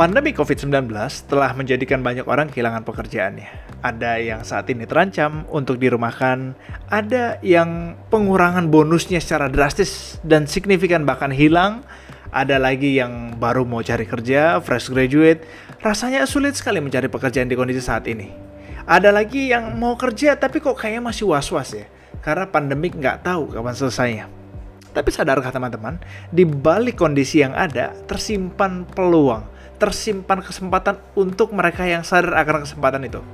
Pandemi COVID-19 telah menjadikan banyak orang kehilangan pekerjaannya. Ada yang saat ini terancam untuk dirumahkan, ada yang pengurangan bonusnya secara drastis dan signifikan bahkan hilang, ada lagi yang baru mau cari kerja, fresh graduate, rasanya sulit sekali mencari pekerjaan di kondisi saat ini. Ada lagi yang mau kerja tapi kok kayaknya masih was-was ya, karena pandemik nggak tahu kapan selesainya. Tapi sadarkah teman-teman, di balik kondisi yang ada tersimpan peluang, tersimpan kesempatan untuk mereka yang sadar akan kesempatan itu.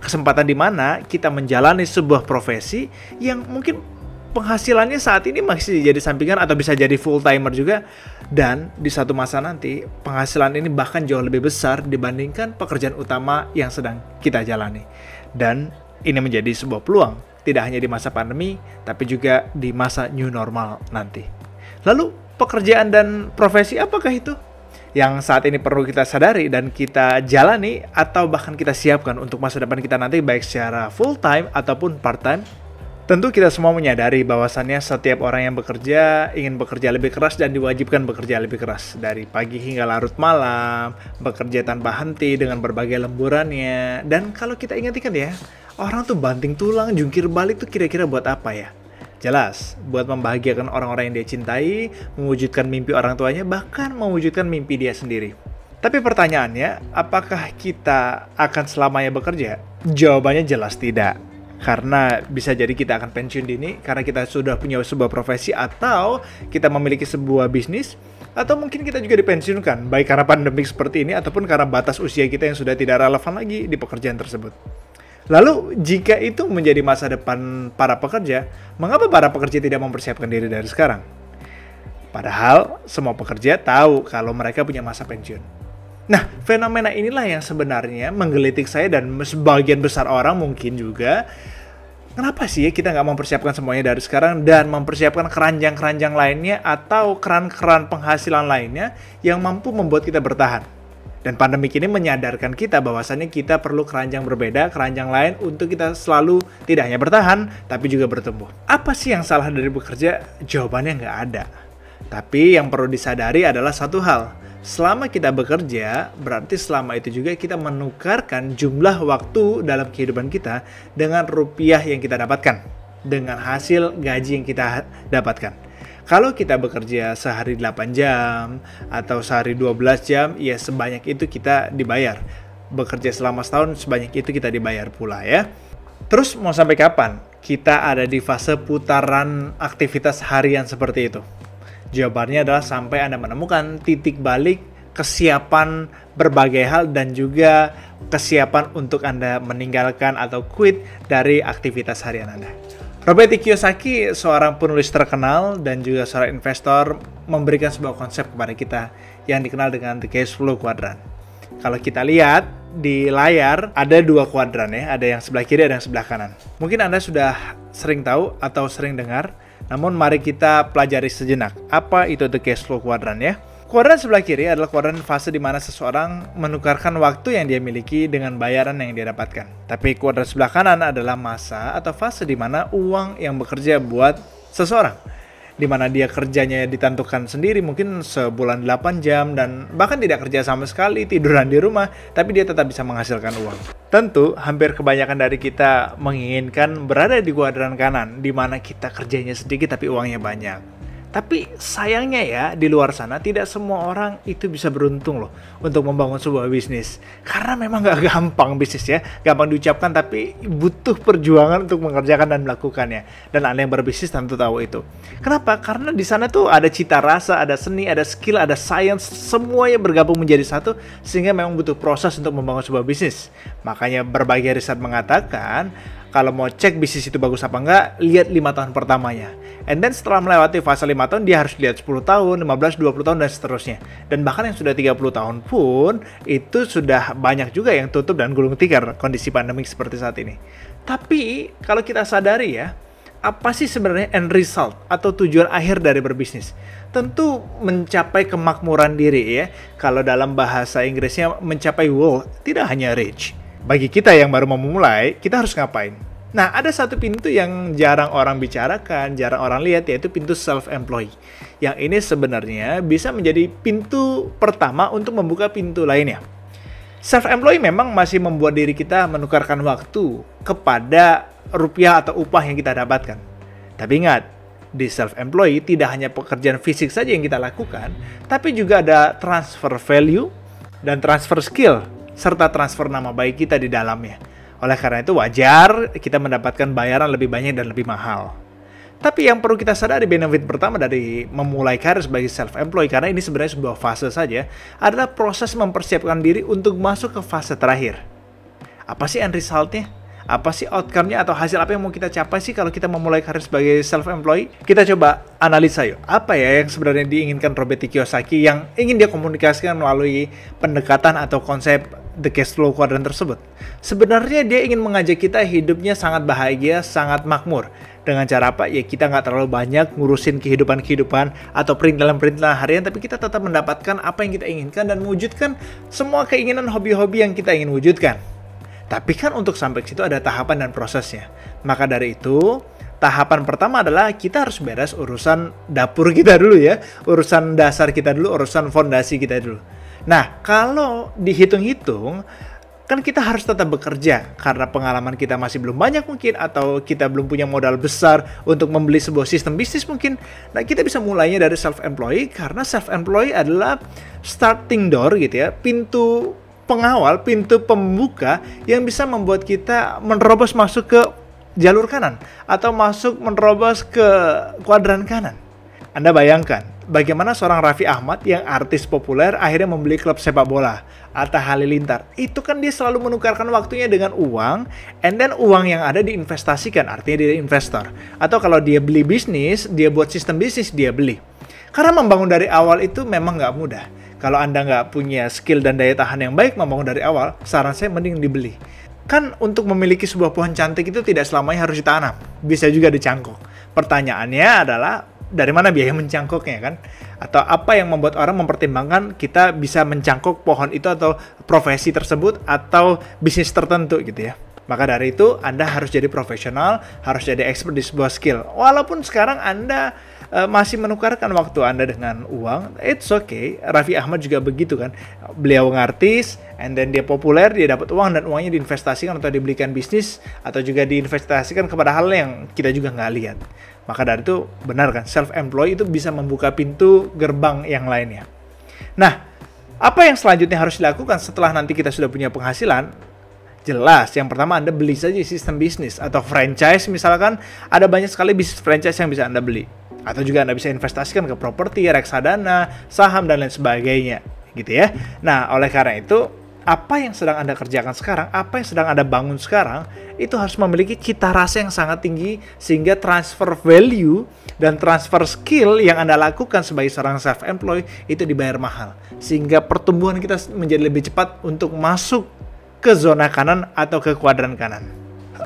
Kesempatan di mana kita menjalani sebuah profesi yang mungkin penghasilannya saat ini masih jadi sampingan atau bisa jadi full timer juga dan di satu masa nanti penghasilan ini bahkan jauh lebih besar dibandingkan pekerjaan utama yang sedang kita jalani. Dan ini menjadi sebuah peluang tidak hanya di masa pandemi tapi juga di masa new normal nanti. Lalu pekerjaan dan profesi apakah itu? Yang saat ini perlu kita sadari dan kita jalani atau bahkan kita siapkan untuk masa depan kita nanti baik secara full time ataupun part time. Tentu kita semua menyadari bahwasannya setiap orang yang bekerja ingin bekerja lebih keras dan diwajibkan bekerja lebih keras dari pagi hingga larut malam, bekerja tanpa henti dengan berbagai lemburannya. Dan kalau kita ingat-ingat ya, orang tuh banting tulang, jungkir balik tuh kira-kira buat apa ya? Jelas, buat membahagiakan orang-orang yang dia cintai, mewujudkan mimpi orang tuanya, bahkan mewujudkan mimpi dia sendiri. Tapi pertanyaannya, apakah kita akan selamanya bekerja? Jawabannya jelas tidak. Karena bisa jadi kita akan pensiun dini karena kita sudah punya sebuah profesi atau kita memiliki sebuah bisnis atau mungkin kita juga dipensiunkan baik karena pandemik seperti ini ataupun karena batas usia kita yang sudah tidak relevan lagi di pekerjaan tersebut. Lalu jika itu menjadi masa depan para pekerja, mengapa para pekerja tidak mempersiapkan diri dari sekarang? Padahal semua pekerja tahu kalau mereka punya masa pensiun. Nah, fenomena inilah yang sebenarnya menggelitik saya dan sebagian besar orang mungkin juga. Kenapa sih kita nggak mempersiapkan semuanya dari sekarang dan mempersiapkan keranjang-keranjang lainnya atau keran-keran penghasilan lainnya yang mampu membuat kita bertahan? Dan pandemi ini menyadarkan kita bahwasannya kita perlu keranjang berbeda, keranjang lain untuk kita selalu tidak hanya bertahan, tapi juga bertumbuh. Apa sih yang salah dari bekerja? Jawabannya nggak ada. Tapi yang perlu disadari adalah satu hal. Selama kita bekerja, berarti selama itu juga kita menukarkan jumlah waktu dalam kehidupan kita dengan rupiah yang kita dapatkan. Dengan hasil gaji yang kita dapatkan. Kalau kita bekerja sehari 8 jam atau sehari 12 jam, ya sebanyak itu kita dibayar. Bekerja selama setahun sebanyak itu kita dibayar pula ya. Terus mau sampai kapan kita ada di fase putaran aktivitas harian seperti itu? Jawabannya adalah sampai Anda menemukan titik balik kesiapan berbagai hal dan juga kesiapan untuk Anda meninggalkan atau quit dari aktivitas harian Anda. Robert Kiyosaki, seorang penulis terkenal dan juga seorang investor, memberikan sebuah konsep kepada kita yang dikenal dengan The Cash Flow Quadrant. Kalau kita lihat di layar ada dua kuadran ya, ada yang sebelah kiri ada yang sebelah kanan. Mungkin Anda sudah sering tahu atau sering dengar, namun mari kita pelajari sejenak apa itu The Cash Flow Quadrant ya. Kuadran sebelah kiri adalah kuadran fase di mana seseorang menukarkan waktu yang dia miliki dengan bayaran yang dia dapatkan. Tapi kuadran sebelah kanan adalah masa atau fase di mana uang yang bekerja buat seseorang. Di mana dia kerjanya ditentukan sendiri mungkin sebulan 8 jam dan bahkan tidak kerja sama sekali, tiduran di rumah, tapi dia tetap bisa menghasilkan uang. Tentu, hampir kebanyakan dari kita menginginkan berada di kuadran kanan, di mana kita kerjanya sedikit tapi uangnya banyak. Tapi sayangnya ya di luar sana tidak semua orang itu bisa beruntung loh untuk membangun sebuah bisnis. Karena memang gak gampang bisnis ya, gampang diucapkan tapi butuh perjuangan untuk mengerjakan dan melakukannya. Dan anda yang berbisnis tentu tahu itu. Kenapa? Karena di sana tuh ada cita rasa, ada seni, ada skill, ada science, semuanya bergabung menjadi satu sehingga memang butuh proses untuk membangun sebuah bisnis. Makanya berbagai riset mengatakan kalau mau cek bisnis itu bagus apa enggak, lihat lima tahun pertamanya. And then setelah melewati fase 5 tahun, dia harus lihat 10 tahun, 15, 20 tahun, dan seterusnya. Dan bahkan yang sudah 30 tahun pun, itu sudah banyak juga yang tutup dan gulung tikar kondisi pandemik seperti saat ini. Tapi, kalau kita sadari ya, apa sih sebenarnya end result atau tujuan akhir dari berbisnis? Tentu mencapai kemakmuran diri ya. Kalau dalam bahasa Inggrisnya mencapai wealth, tidak hanya rich bagi kita yang baru memulai, kita harus ngapain? Nah, ada satu pintu yang jarang orang bicarakan, jarang orang lihat, yaitu pintu self-employed. Yang ini sebenarnya bisa menjadi pintu pertama untuk membuka pintu lainnya. Self-employed memang masih membuat diri kita menukarkan waktu kepada rupiah atau upah yang kita dapatkan. Tapi ingat, di self-employed tidak hanya pekerjaan fisik saja yang kita lakukan, tapi juga ada transfer value dan transfer skill, serta transfer nama baik kita di dalamnya. Oleh karena itu wajar kita mendapatkan bayaran lebih banyak dan lebih mahal. Tapi yang perlu kita sadari benefit pertama dari memulai karir sebagai self-employed karena ini sebenarnya sebuah fase saja adalah proses mempersiapkan diri untuk masuk ke fase terakhir. Apa sih end resultnya? Apa sih outcome-nya atau hasil apa yang mau kita capai sih kalau kita memulai karir sebagai self-employed? Kita coba analisa yuk. Apa ya yang sebenarnya diinginkan Robert Kiyosaki yang ingin dia komunikasikan melalui pendekatan atau konsep the cash flow quadrant tersebut. Sebenarnya dia ingin mengajak kita hidupnya sangat bahagia, sangat makmur. Dengan cara apa? Ya kita nggak terlalu banyak ngurusin kehidupan-kehidupan atau perintilan-perintilan harian, tapi kita tetap mendapatkan apa yang kita inginkan dan mewujudkan semua keinginan hobi-hobi yang kita ingin wujudkan. Tapi kan untuk sampai ke situ ada tahapan dan prosesnya. Maka dari itu, tahapan pertama adalah kita harus beres urusan dapur kita dulu ya, urusan dasar kita dulu, urusan fondasi kita dulu. Nah, kalau dihitung-hitung, kan kita harus tetap bekerja karena pengalaman kita masih belum banyak mungkin atau kita belum punya modal besar untuk membeli sebuah sistem bisnis mungkin. Nah, kita bisa mulainya dari self-employed karena self-employed adalah starting door gitu ya, pintu pengawal, pintu pembuka yang bisa membuat kita menerobos masuk ke jalur kanan atau masuk menerobos ke kuadran kanan. Anda bayangkan, bagaimana seorang Raffi Ahmad yang artis populer akhirnya membeli klub sepak bola, Atta Halilintar. Itu kan dia selalu menukarkan waktunya dengan uang, and then uang yang ada diinvestasikan, artinya dia investor. Atau kalau dia beli bisnis, dia buat sistem bisnis, dia beli. Karena membangun dari awal itu memang nggak mudah. Kalau Anda nggak punya skill dan daya tahan yang baik membangun dari awal, saran saya mending dibeli. Kan untuk memiliki sebuah pohon cantik itu tidak selamanya harus ditanam, bisa juga dicangkok. Pertanyaannya adalah dari mana biaya mencangkoknya kan? Atau apa yang membuat orang mempertimbangkan kita bisa mencangkok pohon itu atau profesi tersebut atau bisnis tertentu gitu ya. Maka dari itu Anda harus jadi profesional, harus jadi expert di sebuah skill. Walaupun sekarang Anda uh, masih menukarkan waktu Anda dengan uang, it's okay. Raffi Ahmad juga begitu kan. Beliau ngartis, and then dia populer, dia dapat uang dan uangnya diinvestasikan atau dibelikan bisnis atau juga diinvestasikan kepada hal yang kita juga nggak lihat. Maka dari itu benar kan, self-employed itu bisa membuka pintu gerbang yang lainnya. Nah, apa yang selanjutnya harus dilakukan setelah nanti kita sudah punya penghasilan? Jelas, yang pertama Anda beli saja sistem bisnis atau franchise misalkan ada banyak sekali bisnis franchise yang bisa Anda beli. Atau juga Anda bisa investasikan ke properti, reksadana, saham dan lain sebagainya gitu ya. Nah, oleh karena itu apa yang sedang Anda kerjakan sekarang, apa yang sedang Anda bangun sekarang, itu harus memiliki cita rasa yang sangat tinggi sehingga transfer value dan transfer skill yang Anda lakukan sebagai seorang self-employed itu dibayar mahal. Sehingga pertumbuhan kita menjadi lebih cepat untuk masuk ke zona kanan atau ke kuadran kanan.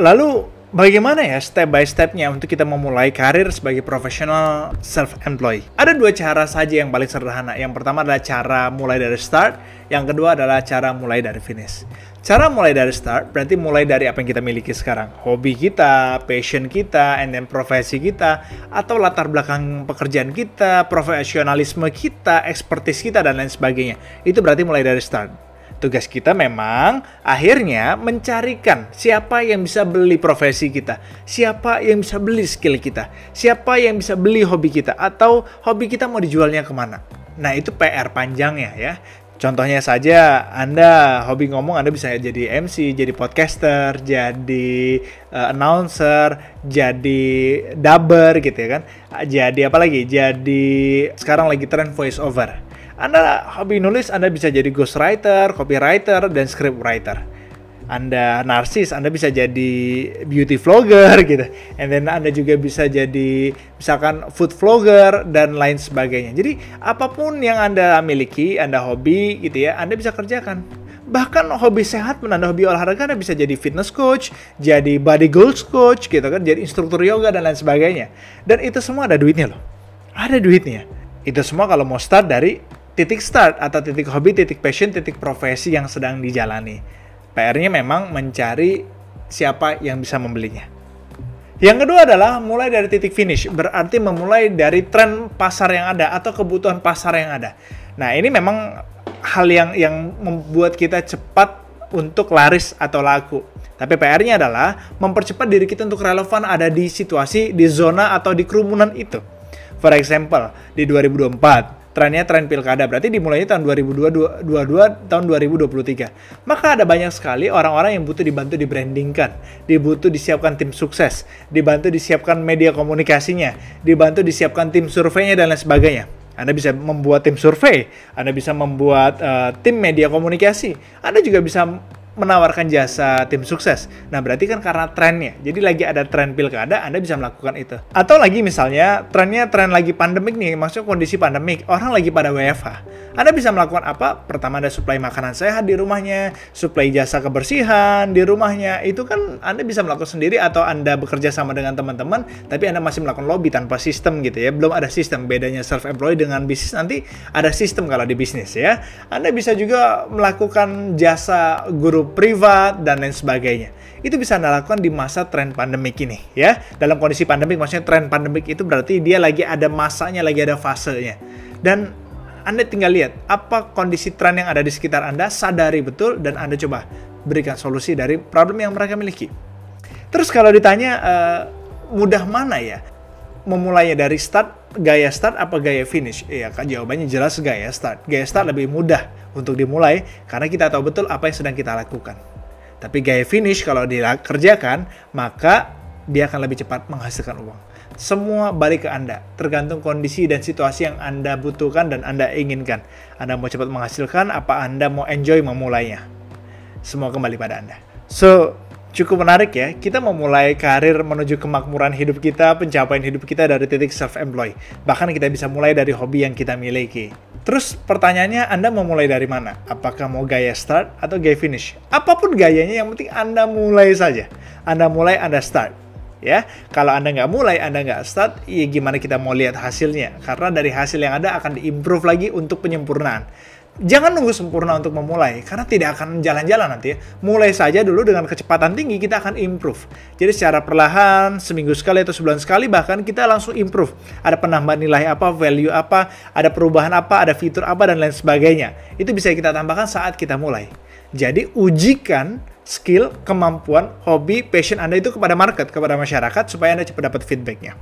Lalu Bagaimana ya step by stepnya untuk kita memulai karir sebagai profesional self-employed? Ada dua cara saja yang paling sederhana. Yang pertama adalah cara mulai dari start, yang kedua adalah cara mulai dari finish. Cara mulai dari start berarti mulai dari apa yang kita miliki sekarang. Hobi kita, passion kita, and then profesi kita, atau latar belakang pekerjaan kita, profesionalisme kita, expertise kita, dan lain sebagainya. Itu berarti mulai dari start. Tugas kita memang akhirnya mencarikan siapa yang bisa beli profesi kita, siapa yang bisa beli skill kita, siapa yang bisa beli hobi kita, atau hobi kita mau dijualnya ke mana. Nah itu PR panjangnya ya. Contohnya saja Anda hobi ngomong Anda bisa jadi MC, jadi podcaster, jadi uh, announcer, jadi dubber gitu ya kan. Jadi apa lagi? Jadi sekarang lagi tren voice over anda hobi nulis, Anda bisa jadi ghostwriter, copywriter, dan scriptwriter. Anda narsis, Anda bisa jadi beauty vlogger gitu. And then Anda juga bisa jadi misalkan food vlogger dan lain sebagainya. Jadi apa pun yang Anda miliki, Anda hobi gitu ya, Anda bisa kerjakan. Bahkan hobi sehat pun hobi olahraga Anda bisa jadi fitness coach, jadi body goals coach gitu kan, jadi instruktur yoga dan lain sebagainya. Dan itu semua ada duitnya loh. Ada duitnya. Itu semua kalau mau start dari titik start atau titik hobi, titik passion, titik profesi yang sedang dijalani. PR-nya memang mencari siapa yang bisa membelinya. Yang kedua adalah mulai dari titik finish, berarti memulai dari tren pasar yang ada atau kebutuhan pasar yang ada. Nah, ini memang hal yang yang membuat kita cepat untuk laris atau laku. Tapi PR-nya adalah mempercepat diri kita untuk relevan ada di situasi, di zona atau di kerumunan itu. For example, di 2024, trennya tren pilkada. Berarti dimulainya tahun 2022 tahun 2023 maka ada banyak sekali orang-orang yang butuh dibantu di brandingkan dibutuh disiapkan tim sukses dibantu disiapkan media komunikasinya dibantu disiapkan tim surveinya dan lain sebagainya. Anda bisa membuat tim survei, Anda bisa membuat uh, tim media komunikasi, Anda juga bisa menawarkan jasa tim sukses. Nah, berarti kan karena trennya. Jadi lagi ada tren pilkada, Anda bisa melakukan itu. Atau lagi misalnya trennya tren lagi pandemik nih, maksudnya kondisi pandemik, orang lagi pada WFH. Anda bisa melakukan apa? Pertama ada suplai makanan sehat di rumahnya, suplai jasa kebersihan di rumahnya. Itu kan Anda bisa melakukan sendiri atau Anda bekerja sama dengan teman-teman, tapi Anda masih melakukan lobby tanpa sistem gitu ya. Belum ada sistem. Bedanya self-employed dengan bisnis nanti ada sistem kalau di bisnis ya. Anda bisa juga melakukan jasa guru privat, dan lain sebagainya. Itu bisa Anda lakukan di masa tren pandemik ini ya. Dalam kondisi pandemik maksudnya tren pandemik itu berarti dia lagi ada masanya, lagi ada fasenya. Dan Anda tinggal lihat apa kondisi tren yang ada di sekitar Anda, sadari betul dan Anda coba berikan solusi dari problem yang mereka miliki. Terus kalau ditanya uh, mudah mana ya? Memulainya dari start, gaya start apa gaya finish? Iya kan jawabannya jelas gaya start. Gaya start lebih mudah untuk dimulai karena kita tahu betul apa yang sedang kita lakukan. Tapi gaya finish kalau dikerjakan, maka dia akan lebih cepat menghasilkan uang. Semua balik ke Anda, tergantung kondisi dan situasi yang Anda butuhkan dan Anda inginkan. Anda mau cepat menghasilkan, apa Anda mau enjoy memulainya. Semua kembali pada Anda. So, cukup menarik ya. Kita memulai karir menuju kemakmuran hidup kita, pencapaian hidup kita dari titik self-employed. Bahkan kita bisa mulai dari hobi yang kita miliki. Terus pertanyaannya Anda mau mulai dari mana? Apakah mau gaya start atau gaya finish? Apa pun gayanya yang penting Anda mulai saja. Anda mulai, Anda start. Ya, kalau Anda nggak mulai, Anda nggak start, ya gimana kita mau lihat hasilnya? Karena dari hasil yang ada akan diimprove lagi untuk penyempurnaan jangan nunggu sempurna untuk memulai karena tidak akan jalan-jalan nanti ya. Mulai saja dulu dengan kecepatan tinggi kita akan improve. Jadi secara perlahan seminggu sekali atau sebulan sekali bahkan kita langsung improve. Ada penambahan nilai apa, value apa, ada perubahan apa, ada fitur apa dan lain sebagainya. Itu bisa kita tambahkan saat kita mulai. Jadi ujikan skill, kemampuan, hobi, passion Anda itu kepada market, kepada masyarakat supaya Anda cepat dapat feedbacknya.